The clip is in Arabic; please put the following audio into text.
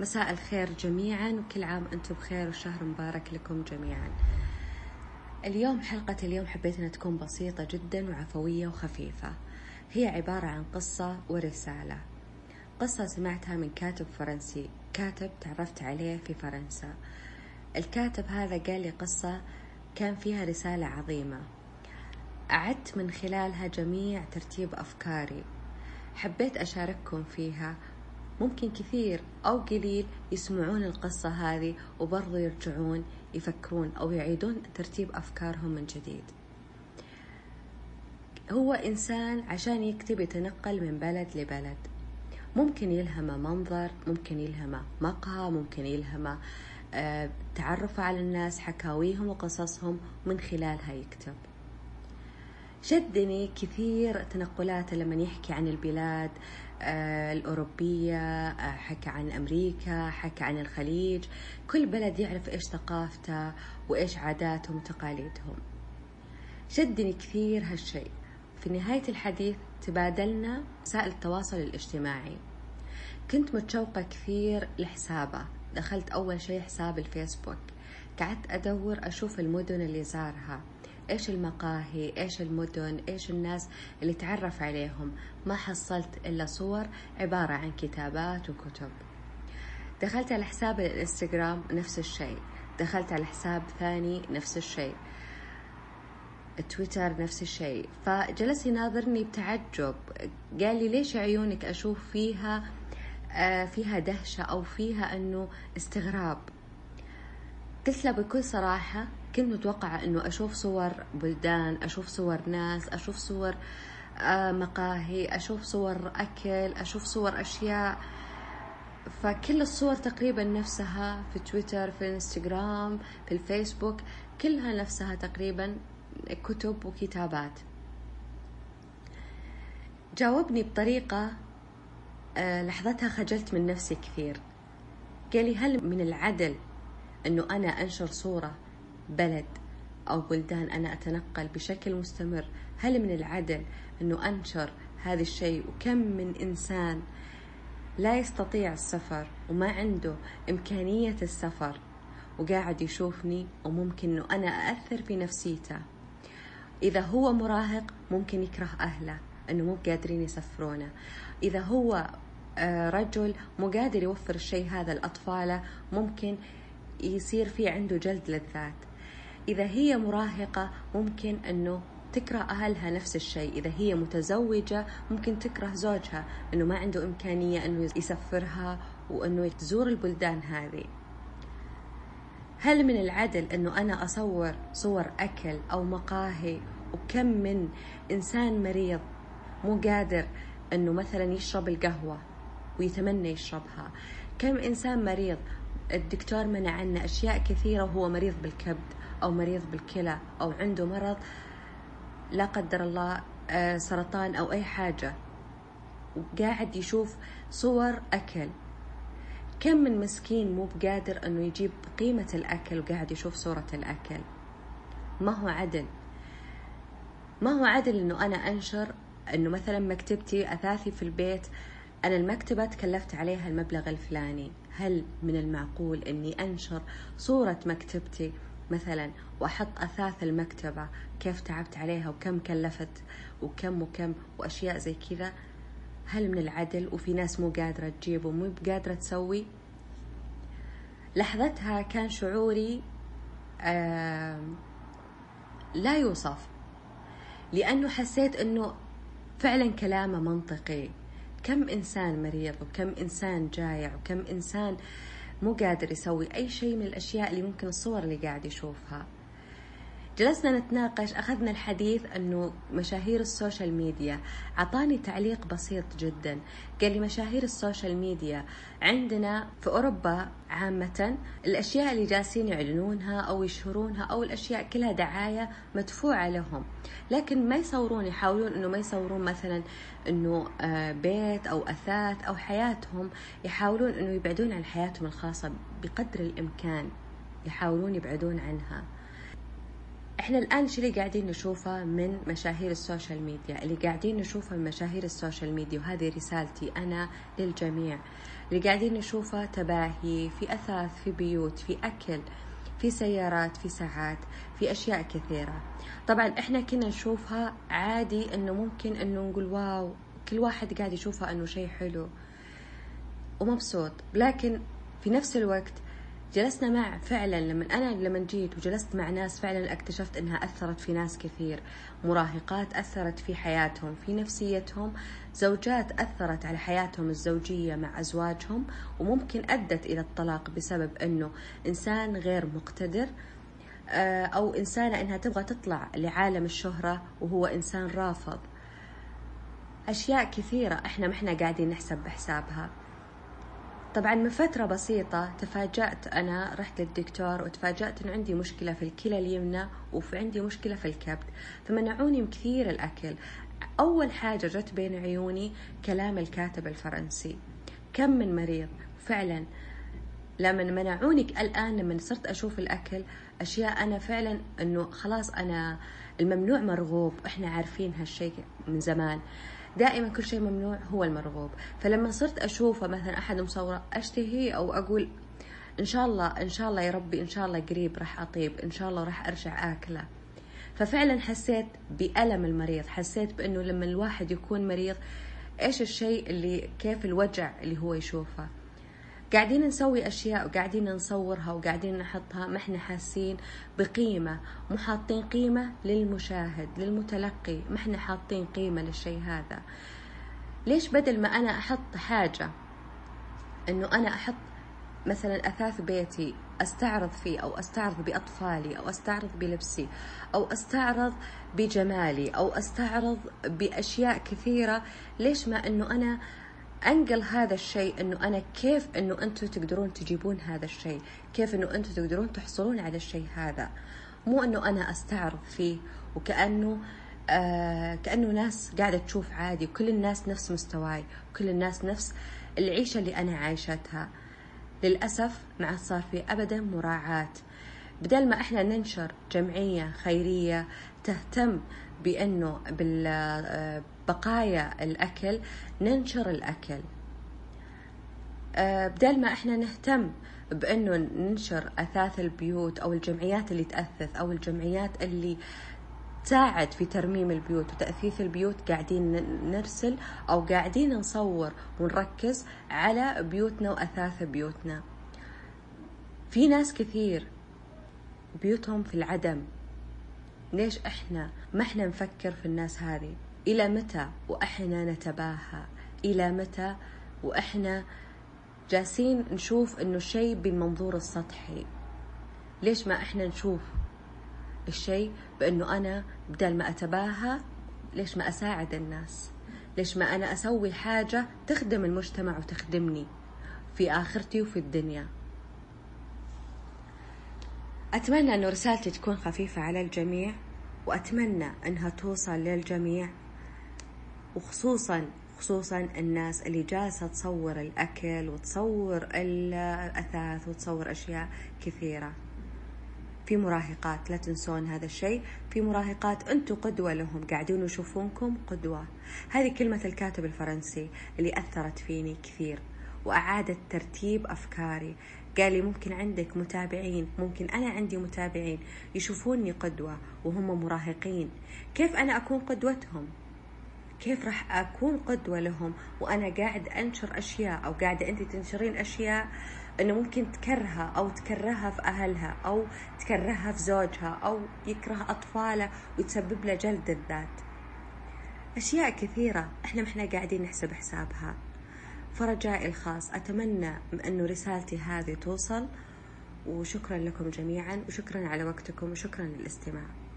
مساء الخير جميعا وكل عام أنتم بخير وشهر مبارك لكم جميعا. اليوم حلقة اليوم حبيت أنها تكون بسيطة جدا وعفوية وخفيفة. هي عبارة عن قصة ورسالة. قصة سمعتها من كاتب فرنسي كاتب تعرفت عليه في فرنسا. الكاتب هذا قال لي قصة كان فيها رسالة عظيمة. أعدت من خلالها جميع ترتيب أفكاري. حبيت أشارككم فيها ممكن كثير أو قليل يسمعون القصة هذه وبرضو يرجعون يفكرون أو يعيدون ترتيب أفكارهم من جديد. هو إنسان عشان يكتب يتنقل من بلد لبلد. ممكن يلهمه منظر ممكن يلهمه مقهى ممكن يلهمه آه، تعرف على الناس حكاويهم وقصصهم من خلالها يكتب. شدني كثير تنقلاته لما يحكي عن البلاد آه، الأوروبية آه، حكى عن أمريكا حكى عن الخليج. كل بلد يعرف إيش ثقافته وإيش عاداتهم وتقاليدهم. شدني كثير هالشيء. في نهاية الحديث تبادلنا وسائل التواصل الاجتماعي. كنت متشوقة كثير لحسابه. دخلت أول شيء حساب الفيسبوك. قعدت أدور أشوف المدن اللي زارها. إيش المقاهي إيش المدن إيش الناس اللي تعرف عليهم؟ ما حصلت إلا صور عبارة عن كتابات وكتب. دخلت على حساب الإنستغرام نفس الشيء. دخلت على حساب ثاني نفس الشيء. تويتر نفس الشيء. فجلس يناظرني بتعجب. قال لي ليش عيونك أشوف فيها آه، فيها دهشة أو فيها أنه استغراب؟ له بكل صراحة كنت متوقعة أنه أشوف صور بلدان أشوف صور ناس أشوف صور آه، مقاهي أشوف صور أكل أشوف صور أشياء. فكل الصور تقريبا نفسها في تويتر في الانستغرام في الفيسبوك كلها نفسها تقريبا كتب وكتابات. جاوبني بطريقة آه، لحظتها خجلت من نفسي كثير. قال لي هل من العدل أنه أنا أنشر صورة بلد أو بلدان أنا أتنقل بشكل مستمر. هل من العدل أنه أنشر هذا الشيء؟ وكم من إنسان لا يستطيع السفر وما عنده إمكانية السفر وقاعد يشوفني وممكن أنه أنا أأثر في نفسيته. إذا هو مراهق ممكن يكره أهله أنه مو قادرين يسفرونه. إذا هو آه، رجل مو قادر يوفر الشيء هذا لأطفاله ممكن يصير في عنده جلد للذات. إذا هي مراهقة ممكن أنه تكره أهلها نفس الشيء. إذا هي متزوجة ممكن تكره زوجها أنه ما عنده إمكانية أنه يسفرها وأنه تزور البلدان هذه. هل من العدل أنه أنا أصور صور أكل أو مقاهي وكم من إنسان مريض مو قادر أنه مثلا يشرب القهوة ويتمنى يشربها. كم إنسان مريض الدكتور منع عنه أشياء كثيرة وهو مريض بالكبد أو مريض بالكلى أو عنده مرض لا قدر الله آه، سرطان أو أي حاجة. وقاعد يشوف صور أكل. كم من مسكين مو بقادر أنه يجيب قيمة الأكل وقاعد يشوف صورة الأكل. ما هو عدل. ما هو عدل أنه أنا أنشر أنه مثلا مكتبتي أثاثي في البيت أنا المكتبة تكلفت عليها المبلغ الفلاني. هل من المعقول أني أنشر صورة مكتبتي مثلا وأحط أثاث المكتبة؟ كيف تعبت عليها؟ وكم كلفت؟ وكم وكم؟ وأشياء زي كذا. هل من العدل؟ وفي ناس مو قادرة تجيب ومو قادرة تسوي. لحظتها كان شعوري لا يوصف لأنه حسيت أنه فعلا كلامه منطقي. كم إنسان مريض وكم إنسان جايع وكم إنسان مو قادر يسوي أي شيء من الأشياء اللي ممكن الصور اللي قاعد يشوفها. جلسنا نتناقش أخذنا الحديث أنه مشاهير ال social media أعطاني تعليق بسيط جدا. قال لي مشاهير ال social media عندنا في أوروبا عامة الأشياء اللي جالسين يعلنونها أو يشهرونها أو الأشياء كلها دعاية مدفوعة لهم. لكن ما يصورون يحاولون أنه ما يصورون مثلا أنه آه، بيت أو أثاث أو حياتهم يحاولون أنه يبعدون عن حياتهم الخاصة بقدر الإمكان يحاولون يبعدون عنها. إحنا الآن الشيء اللي قاعدين نشوفه من مشاهير ال social media؟ اللي قاعدين نشوفه من مشاهير ال social media وهذه رسالتي أنا للجميع. اللي قاعدين نشوفه تباهي في أثاث في بيوت في أكل في سيارات في ساعات في أشياء كثيرة. طبعا إحنا كنا نشوفها عادي إنه ممكن إنه نقول wow كل واحد قاعد يشوفها إنه شيء حلو ومبسوط. لكن في نفس الوقت جلسنا مع فعلا لما أنا لما جيت وجلست مع ناس فعلا اكتشفت إنها أثرت في ناس كثير. مراهقات أثرت في حياتهم في نفسيتهم. زوجات أثرت على حياتهم الزوجية مع أزواجهم وممكن أدت إلى الطلاق بسبب إنه إنسان غير مقتدر آه، أو إنسانة إنها تبغى تطلع لعالم الشهرة وهو إنسان رافض. أشياء كثيرة إحنا ما إحنا قاعدين نحسب بحسابها. طبعا من فترة بسيطة تفاجأت أنا رحت للدكتور وتفاجأت أن عندي مشكلة في الكلى اليمنى وفي عندي مشكلة في الكبد. فمنعوني من كثير الأكل. أول حاجة جت بين عيوني كلام الكاتب الفرنسي. كم من مريض. فعلا لما منعوني الآن لما صرت أشوف الأكل أشياء أنا فعلا أنه خلاص أنا الممنوع مرغوب. إحنا عارفين هالشيء من زمان. دائما كل شيء ممنوع هو المرغوب. فلما صرت أشوفه مثلا أحد مصورة أشتهي أو أقول إن شاء الله إن شاء الله يا ربي إن شاء الله قريب راح أطيب إن شاء الله راح أرجع آكله. ففعلا حسيت بألم المريض حسيت بأنه لما الواحد يكون مريض إيش الشيء اللي كيف الوجع اللي هو يشوفه؟ قاعدين نسوي أشياء وقاعدين نصورها وقاعدين نحطها ما إحنا حاسين بقيمة. مو حاطين قيمة للمشاهد للمتلقي ما إحنا حاطين قيمة للشيء هذا. ليش بدل ما أنا أحط حاجة إنه أنا أحط مثلا أثاث بيتي أستعرض فيه أو أستعرض بأطفالي أو أستعرض بلبسي أو أستعرض بجمالي أو أستعرض بأشياء كثيرة ليش ما أنه أنا أنقل هذا الشيء إنه أنا كيف إنه أنتم تقدرون تجيبون هذا الشيء؟ كيف إنه أنتم تقدرون تحصلون على الشيء هذا؟ مو إنه أنا أستعرض فيه وكأنه آه كأنه ناس قاعدة تشوف عادي وكل الناس نفس مستواي وكل الناس نفس العيشة اللي أنا عايشتها. للأسف ما عاد صار في ابدا مراعاة. بدل ما إحنا ننشر جمعية خيرية تهتم بإنه بقايا الأكل ننشر الأكل. آه، بدل ما إحنا نهتم بإنه ننشر أثاث البيوت أو الجمعيات اللي تأثث أو الجمعيات اللي تساعد في ترميم البيوت وتأثيث البيوت قاعدين نرسل أو قاعدين نصور ونركز على بيوتنا وأثاث بيوتنا. في ناس كثير بيوتهم في العدم. ليش إحنا ما إحنا نفكر في الناس هذه؟ إلى متى وإحنا نتباهى؟ إلى متى وإحنا جالسين نشوف إنه الشيء بالمنظور السطحي؟ ليش ما إحنا نشوف الشيء بإنه أنا بدل ما أتباهى ليش ما أساعد الناس؟ ليش ما أنا أسوي حاجة تخدم المجتمع وتخدمني في آخرتي وفي الدنيا؟ أتمنى أن رسالتي تكون خفيفة على الجميع وأتمنى أنها توصل للجميع. وخصوصا خصوصا الناس اللي جالسة تصور الأكل وتصور الأثاث وتصور أشياء كثيرة. في مراهقات لا تنسون هذا الشيء. في مراهقات أنتم قدوة لهم قاعدين يشوفونكم قدوة. هذه كلمة الكاتب الفرنسي اللي أثرت فيني كثير وأعادت ترتيب أفكاري. قال لي ممكن عندك متابعين. ممكن أنا عندي متابعين يشوفوني قدوة وهم مراهقين. كيف أنا أكون قدوتهم؟ كيف راح أكون قدوة لهم؟ وأنا قاعد أنشر أشياء أو قاعدة أنت تنشرين أشياء أنه ممكن تكرهها أو تكرهها في أهلها أو تكرهها في زوجها أو يكره أطفاله وتسبب له جلد الذات. أشياء كثيرة. إحنا ما إحنا قاعدين نحسب حسابها. فرجائي الخاص أتمنى أنه رسالتي هذه توصل. وشكرا لكم جميعا وشكرا على وقتكم وشكرا للاستماع.